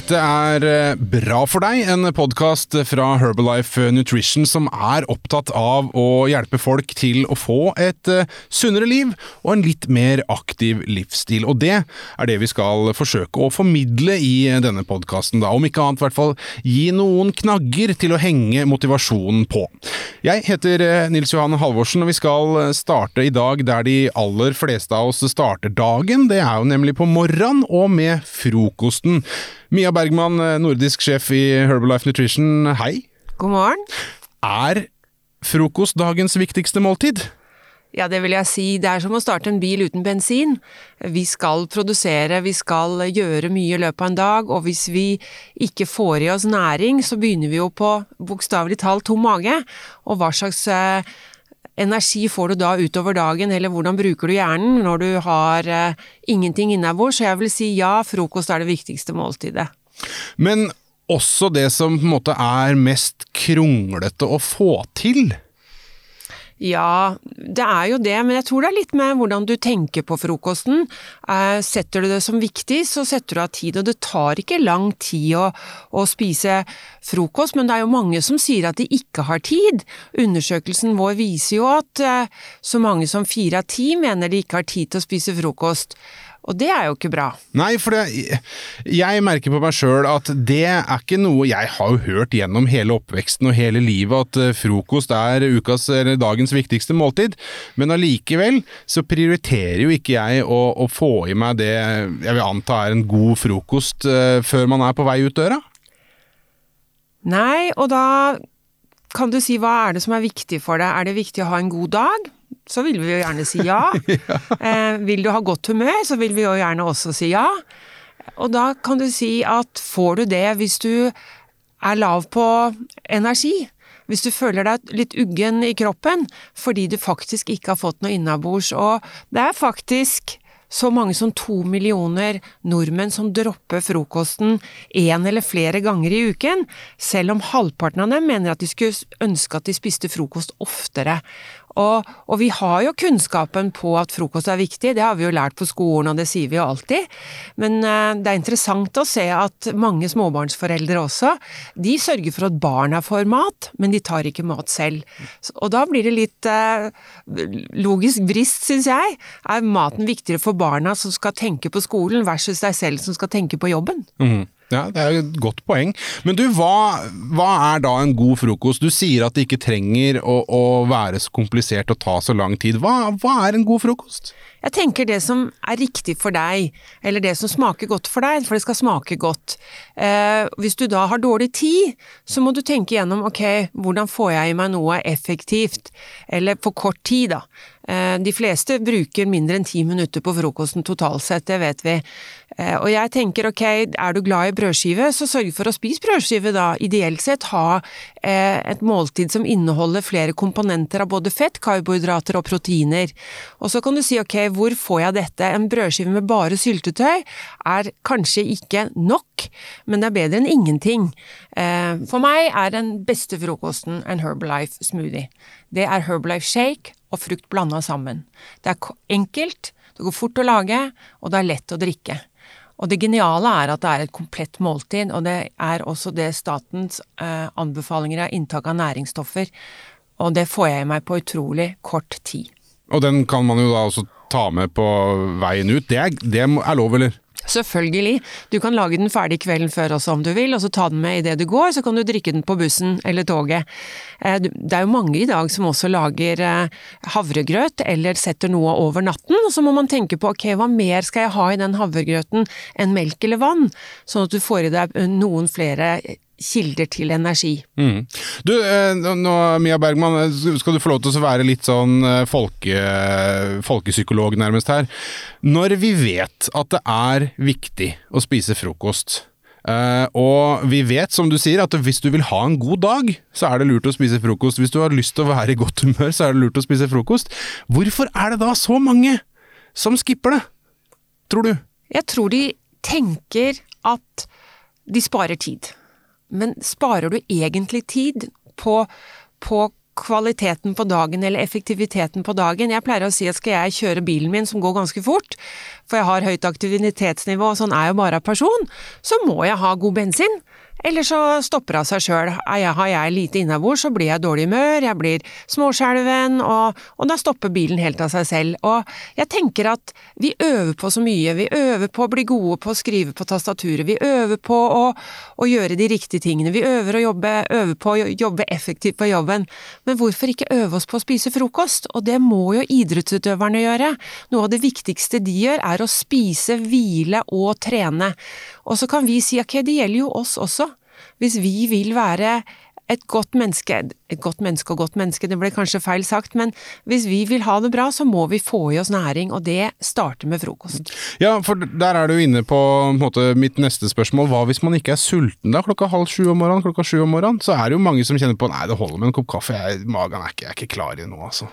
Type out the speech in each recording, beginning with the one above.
Dette er eh, Bra for deg, en podkast fra Herbalife Nutrition som er opptatt av å hjelpe folk til å få et eh, sunnere liv og en litt mer aktiv livsstil. Og det er det vi skal forsøke å formidle i denne podkasten, om ikke annet i hvert fall gi noen knagger til å henge motivasjonen på. Jeg heter eh, Nils Johan Halvorsen, og vi skal starte i dag der de aller fleste av oss starter dagen. Det er jo nemlig på morgenen og med frokosten. Mia Bergman, nordisk sjef i Herbalife Nutrition, hei. God morgen. Er frokost dagens viktigste måltid? Ja, det vil jeg si. Det er som å starte en bil uten bensin. Vi skal produsere, vi skal gjøre mye i løpet av en dag, og hvis vi ikke får i oss næring, så begynner vi jo på bokstavelig talt tom mage. Og hva slags eh, energi får du da utover dagen, eller hvordan bruker du hjernen når du har uh, ingenting innabords? Så jeg vil si ja, frokost er det viktigste måltidet. Men også det som på en måte er mest kronglete å få til? Ja, det er jo det, men jeg tror det er litt med hvordan du tenker på frokosten. Eh, setter du det som viktig, så setter du av tid, og det tar ikke lang tid å, å, spise frokost, men det er jo mange som sier at de ikke har tid. Undersøkelsen vår viser jo at eh, så mange som fire av ti mener de ikke har tid til å spise frokost. Og det er jo ikke bra. Nei, for det, jeg merker på meg sjøl at det er ikke noe Jeg har jo hørt gjennom hele oppveksten og hele livet at eh, frokost er ukas eller dagens viktigste måltid, men allikevel så prioriterer jo ikke jeg å, å, få i meg det jeg vil anta er en god frokost uh, før man er på vei ut døra. Nei, og da kan du si hva er det som er viktig for deg? Er det viktig å ha en god dag? Så vil vi jo gjerne si ja. ja. Eh, vil du ha godt humør, så vil vi jo gjerne også si ja. Og da kan du si at får du det hvis du er lav på energi, hvis du føler deg litt uggen i kroppen fordi du faktisk ikke har fått noe innabords, og det er faktisk så mange som to millioner nordmenn som dropper frokosten én eller flere ganger i uken, selv om halvparten av dem mener at de skulle ønske at de spiste frokost oftere. Og, og, vi har jo kunnskapen på at frokost er viktig, det har vi jo lært på skolen, og det sier vi jo alltid. Men uh, det er interessant å se at mange småbarnsforeldre også, de sørger for at barna får mat, men de tar ikke mat selv. Og da blir det litt uh, logisk brist, syns jeg. Er maten viktigere for barna som skal tenke på skolen, versus deg selv som skal tenke på jobben? Mm. Ja, Det er et godt poeng. Men du, hva, hva, er da en god frokost? Du sier at det ikke trenger å, å være så komplisert og ta så lang tid. Hva, hva, er en god frokost? Jeg tenker det som er riktig for deg, eller det som smaker godt for deg, for det skal smake godt. Eh, hvis du da har dårlig tid, så må du tenke gjennom ok, hvordan får jeg i meg noe effektivt, eller på kort tid, da. Eh, de fleste bruker mindre enn ti minutter på frokosten totalt sett, det vet vi. Eh, og jeg tenker ok, er du glad i brødskive, så sørg for å spise brødskive da. Ideelt sett ha et måltid som inneholder flere komponenter av både fett, karbohydrater og proteiner. Og så kan du si ok, hvor får jeg dette? En brødskive med bare syltetøy er kanskje ikke nok, men det er bedre enn ingenting. For meg er den beste frokosten en Herbalife smoothie. Det er Herbalife shake og frukt blanda sammen. Det er enkelt, det går fort å lage, og det er lett å drikke. Og det geniale er at det er et komplett måltid, og det er også det statens eh, anbefalinger av inntak av næringsstoffer. Og det får jeg i meg på utrolig kort tid. Og den kan man jo da også ta med på veien ut. Det er, det er lov, eller? Selvfølgelig. Du kan lage den ferdig kvelden før også om du vil, og så ta den med idet du går, så kan du drikke den på bussen eller toget. Eh, det er jo mange i dag som også lager eh, havregrøt eller setter noe over natten, og så må man tenke på ok, hva mer skal jeg ha i den havregrøten enn melk eller vann, sånn at du får i deg noen flere kilder til energi. Mm. Du, eh, nå, Mia Bergman, eh, skal du få lov til å være litt sånn eh, folke, folkepsykolog nærmest her. Når vi vet at det er viktig å spise frokost, og vi vet, som du sier, at hvis du vil ha en god dag, så er det lurt å spise frokost. Hvis du har lyst til å være i godt humør, så er det lurt å spise frokost. Hvorfor er det da så mange som skipper det, tror du? Jeg tror de tenker at de sparer tid. Men sparer du egentlig tid på, på kvaliteten på dagen eller effektiviteten på dagen. Jeg pleier å si at skal jeg kjøre bilen min som går ganske fort, for jeg har høyt aktivitetsnivå, og sånn er jo bare person, så må jeg ha god bensin. Eller så stopper av seg sjøl. Har jeg lite innabords, så blir jeg dårlig humør, jeg blir småskjelven, og, og, da stopper bilen helt av seg selv. Og jeg tenker at vi øver på så mye. Vi øver på å bli gode på å skrive på tastaturet. Vi øver på å, å gjøre de riktige tingene. Vi øver, jobbe, øver, på å jobbe effektivt på jobben. Men hvorfor ikke øve oss på å spise frokost? Og det må jo idrettsutøverne gjøre. Noe av det viktigste de gjør, er å spise, hvile og trene. Og så kan vi si ok, det gjelder jo oss også. Hvis vi vil være et godt menneske Et godt menneske og godt menneske, det ble kanskje feil sagt, men hvis vi vil ha det bra, så må vi få i oss næring, og det starter med frokost. Ja, for der er du inne på, på mitt neste spørsmål. Hva hvis man ikke er sulten da, klokka halv sju om morgenen, klokka sju om morgenen? Så er det jo mange som kjenner på nei, det holder med en kopp kaffe, jeg, magen er ikke, jeg er ikke klar i noe, altså.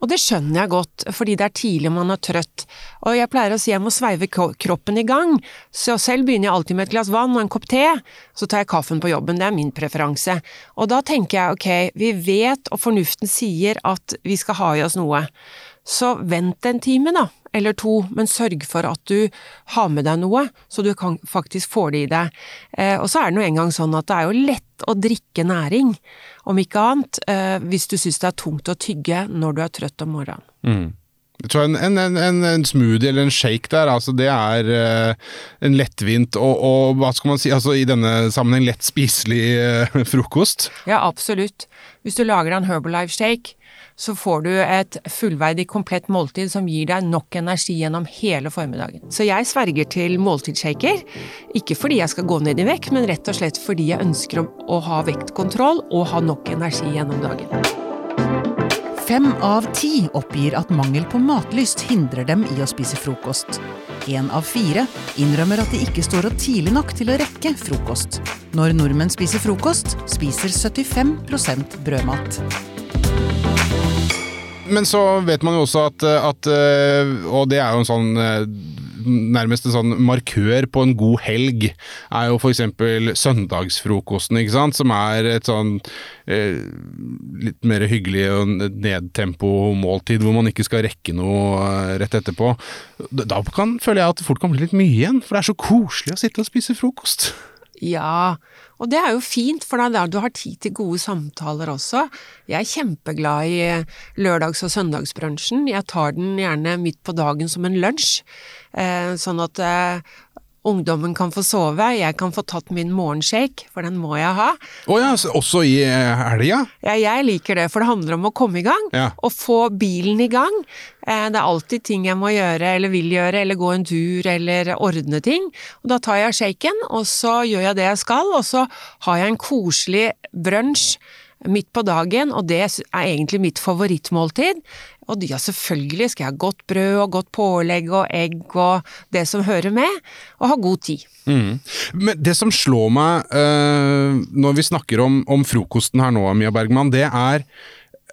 Og det skjønner jeg godt, fordi det er tidlig man er trøtt. Og jeg pleier å si jeg må sveive kroppen i gang, så selv begynner jeg alltid med et glass vann og en kopp te, så tar jeg kaffen på jobben, det er min preferanse. Og da tenker jeg ok, vi vet og fornuften sier at vi skal ha i oss noe. Så vent en time, da, eller to, men sørg for at du har med deg noe, så du kan faktisk få det i deg. Eh, og så er det nå engang sånn at det er jo lett å drikke næring, om ikke annet, eh, hvis du syns det er tungt å tygge når du er trøtt om morgenen. Mm. Så en, en, en, en, smoothie eller en shake der, altså det er uh, en lettvint og, og, hva skal man si, altså i denne sammenheng lett spiselig uh, frokost? Ja, absolutt. Hvis du lager en Herbalife shake, så får du et fullverdig, komplett måltid som gir deg nok energi gjennom hele formiddagen. Så jeg sverger til måltidsshaker, ikke fordi jeg skal gå ned i vekt, men rett og slett fordi jeg ønsker å ha vektkontroll og ha nok energi gjennom dagen. Fem av ti oppgir at mangel på matlyst hindrer dem i å spise frokost. Én av fire innrømmer at de ikke står opp tidlig nok til å rekke frokost. Når nordmenn spiser frokost, spiser 75% brødmat men så vet man jo også at, at, eh, Og det er jo en sånn eh, nærmest en sånn markør på en god helg, er jo f.eks. søndagsfrokosten, ikke sant, som er et sånn eh, litt mer hyggelig og nedtempo-måltid, hvor man ikke skal rekke noe eh, rett etterpå. Da kan, føler jeg at det fort kan bli litt mye igjen, for det er så koselig å sitte og spise frokost. Ja, og det er jo fint, for er du har tid til gode samtaler også. Jeg er kjempeglad i lørdags- og søndagsbransjen. Jeg tar den gjerne midt på dagen som en lunsj, eh, sånn at eh, ungdommen kan få sove, jeg kan få tatt min morgenshake, for den må jeg ha. Å oh ja, også i eh, helga? Ja, jeg liker det, for det handler om å komme i gang. Ja. Og få bilen i gang. Eh, det er alltid ting jeg må gjøre, eller vil gjøre, eller gå en tur, eller ordne ting. Og da tar jeg shaken, og så gjør jeg det jeg skal, og så har jeg en koselig brunsj midt på dagen, og det er egentlig mitt favorittmåltid. Og ja, selvfølgelig skal jeg ha godt brød og godt pålegg og egg og det som hører med, og ha god tid. Mm. Men det som slår meg uh, når vi snakker om, om, frokosten her nå, Mia Bergman, det er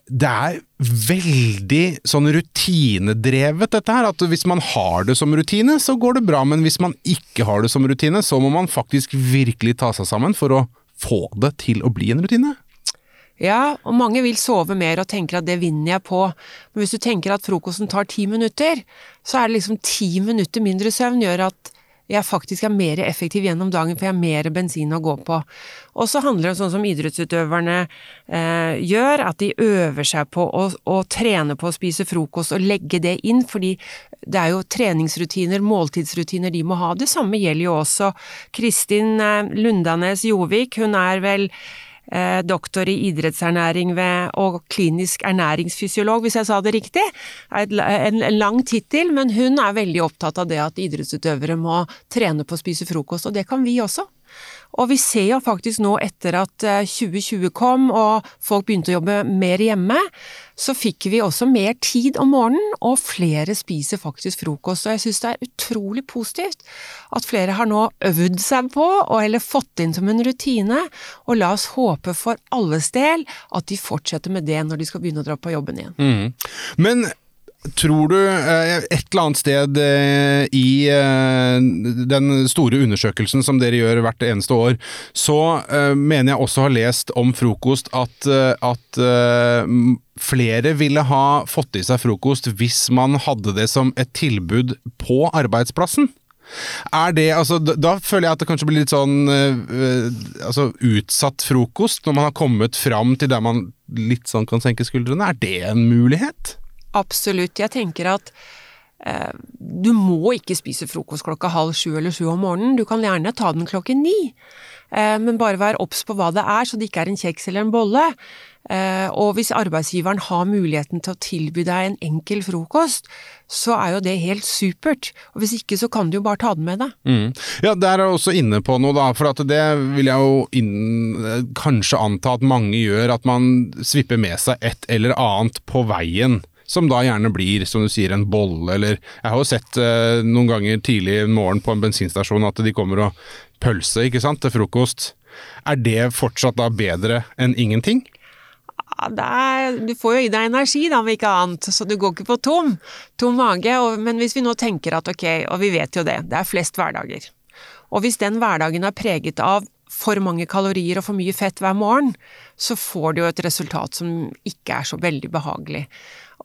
det er veldig sånn rutinedrevet, dette her. At hvis man har det som rutine, så går det bra. Men hvis man ikke har det som rutine, så må man faktisk virkelig ta seg sammen for å få det til å bli en rutine. Ja, og mange vil sove mer og tenker at det vinner jeg på, men hvis du tenker at frokosten tar ti minutter, så er det liksom ti minutter mindre søvn gjør at jeg faktisk er mer effektiv gjennom dagen, for jeg har mer bensin å gå på. Og så handler det om sånn som idrettsutøverne eh, gjør, at de øver seg på å, å, trene på å spise frokost og legge det inn, fordi det er jo treningsrutiner, måltidsrutiner de må ha. Det samme gjelder jo også Kristin eh, Lundanes Jovik, hun er vel doktor i idrettsernæring ved, og klinisk ernæringsfysiolog, hvis jeg sa det riktig. En, en lang tittel, men hun er veldig opptatt av det at idrettsutøvere må trene på å spise frokost, og det kan vi også. Og vi ser jo faktisk nå etter at 2020 eh, kom og folk begynte å jobbe mer hjemme, så fikk vi også mer tid om morgenen, og flere spiser faktisk frokost. Og jeg synes det er utrolig positivt at flere har nå øvd seg på, og heller fått inn som en rutine, og la oss håpe for alles del at de fortsetter med det når de skal begynne å dra på jobben igjen. Mm. Men tror du eh, et eller annet sted eh, i eh, den store undersøkelsen som dere gjør hvert eneste år, så mener jeg også har lest om frokost at, at flere ville ha fått i seg frokost hvis man hadde det som et tilbud på arbeidsplassen. Er det, altså, da føler jeg at det kanskje blir litt sånn øh, altså, utsatt frokost, når man har kommet fram til der man litt sånn kan senke skuldrene. Er det en mulighet? Absolutt. Jeg tenker at eh, du må ikke spise frokost klokka halv sju eller sju om morgenen. Du kan gjerne ta den klokken ni. Eh, men bare vær obs på hva det er, så det ikke er en kjeks eller en bolle. Eh, og hvis arbeidsgiveren har muligheten til å tilby deg en enkel frokost, så er jo det helt supert. Og hvis ikke, så kan du jo bare ta den med deg. Mm. Ja, der er du også inne på noe, da. For det vil jeg jo inn, kanskje anta at mange gjør, at man svipper med seg et eller annet på veien som da gjerne blir, som du sier, en bolle, eller Jeg har jo sett eh, noen ganger tidlig i morgen på en bensinstasjon at de kommer og pølse, ikke sant, til frokost. Er det fortsatt da bedre enn ingenting? Er, du får jo i deg energi, da, om ikke annet, så du går ikke på tom, tom mage. Og, men hvis vi nå tenker at ok, og vi vet jo det, det er flest hverdager. Og hvis den hverdagen er preget av for mange kalorier og for mye fett hver morgen, så får du jo et resultat som ikke er så veldig behagelig.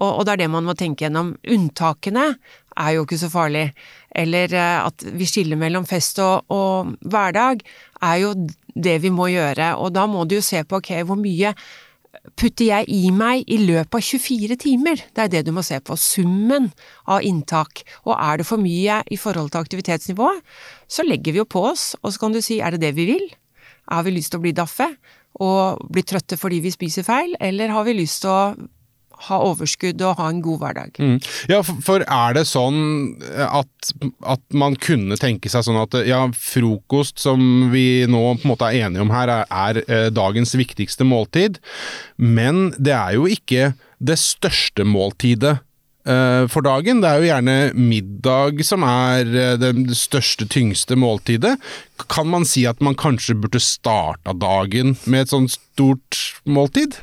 Og, og, det er det man må tenke gjennom. Unntakene er jo ikke så farlig. Eller eh, at vi skiller mellom fest og, og, hverdag, er jo det vi må gjøre. Og da må du jo se på ok, hvor mye putter jeg i meg i løpet av 24 timer? Det er det du må se på. Summen av inntak. Og er det for mye i forhold til aktivitetsnivået, så legger vi jo på oss, og så kan du si er det det vi vil? Har vi lyst til å bli daffe og bli trøtte fordi vi spiser feil, eller har vi lyst til å ha overskudd og ha en god hverdag. Mm. Ja, for, er det sånn at, at, man kunne tenke seg sånn at ja, frokost, som vi nå på en måte er enige om her, er, er eh, dagens viktigste måltid, men det er jo ikke det største måltidet eh, for dagen. Det er jo gjerne middag som er eh, det største, tyngste måltidet. Kan man si at man kanskje burde starta dagen med et sånt stort måltid?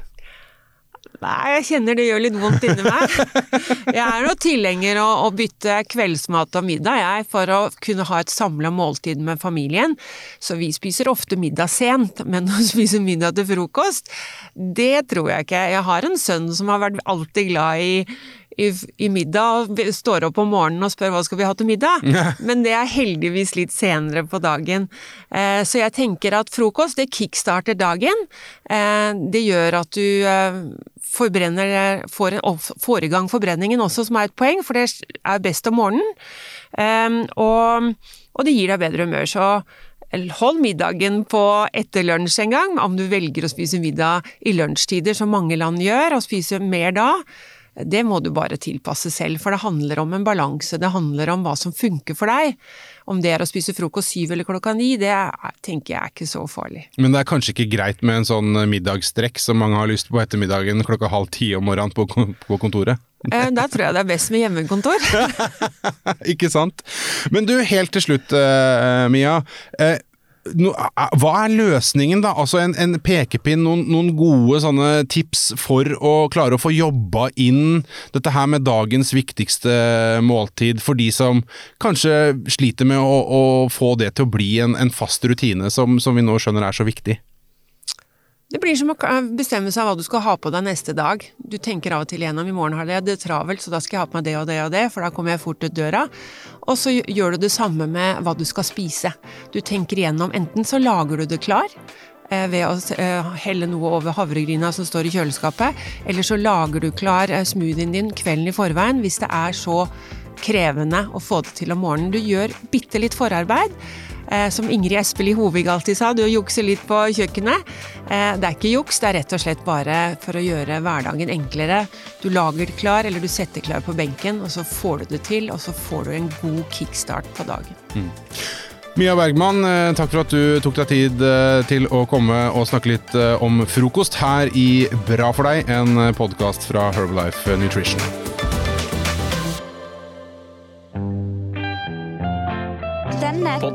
Nei, jeg kjenner det gjør litt vondt inni meg. Jeg er nå tilhenger av å bytte kveldsmat og middag, jeg, for å kunne ha et samla måltid med familien. Så vi spiser ofte middag sent, men å spise middag til frokost, det tror jeg ikke. Jeg har en sønn som har vært alltid glad i i, i, middag og står opp om morgenen og spør hva skal vi ha til middag, men det er heldigvis litt senere på dagen. Eh, så jeg tenker at frokost, det kickstarter dagen. Eh, det gjør at du eh, forbrenner, får, får, i gang forbrenningen også, som er et poeng, for det er best om morgenen. Um, og, og, det gir deg bedre humør. Så hold middagen på etter lunsj en gang, om du velger å spise middag i lunsjtider, som mange land gjør, og spise mer da det må du bare tilpasse selv, for det handler om en balanse, det handler om hva som funker for deg. Om det er å spise frokost syv eller klokka ni, det tenker jeg er ikke så farlig. Men det er kanskje ikke greit med en sånn middagstrekk som mange har lyst på ettermiddagen klokka halv ti om morgenen på, på kontoret? Eh, da tror jeg det er best med hjemmekontor. ikke sant. Men du, helt til slutt, Mia. Mia. Uh, hva er løsningen, da? Altså en, en pekepinn, noen, noen, gode sånne tips for å klare å få jobba inn dette her med dagens viktigste måltid, for de som kanskje sliter med å, å få det til å bli en, en fast rutine, som, som vi nå skjønner er så viktig? Det blir som å bestemme seg hva du skal ha på deg neste dag. Du tenker av og til gjennom i morgen har jeg det travelt, så da skal jeg ha på meg det og det og det, for da kommer jeg fort ut døra. Og så gjør du det samme med hva du skal spise. Du tenker igjennom, enten så lager du det klar, eh, ved å eh, helle noe over havregryna som står i kjøleskapet, eller så lager du klar eh, smoothien din kvelden i forveien hvis det er så krevende å få det til om morgenen. Du gjør bitte litt forarbeid. Eh, som Ingrid Espelid Hovig alltid sa, du jukser litt på kjøkkenet. Eh, det er ikke juks, det er rett og slett bare for å gjøre hverdagen enklere. Du lager klar, eller du setter klar på benken, og så får du det til, og så får du en god kickstart på dagen. Mm. Mia Bergman, eh, takk for at du tok deg tid til å komme og snakke litt om frokost her i Bra for deg, en podkast fra Herbalife Nutrition.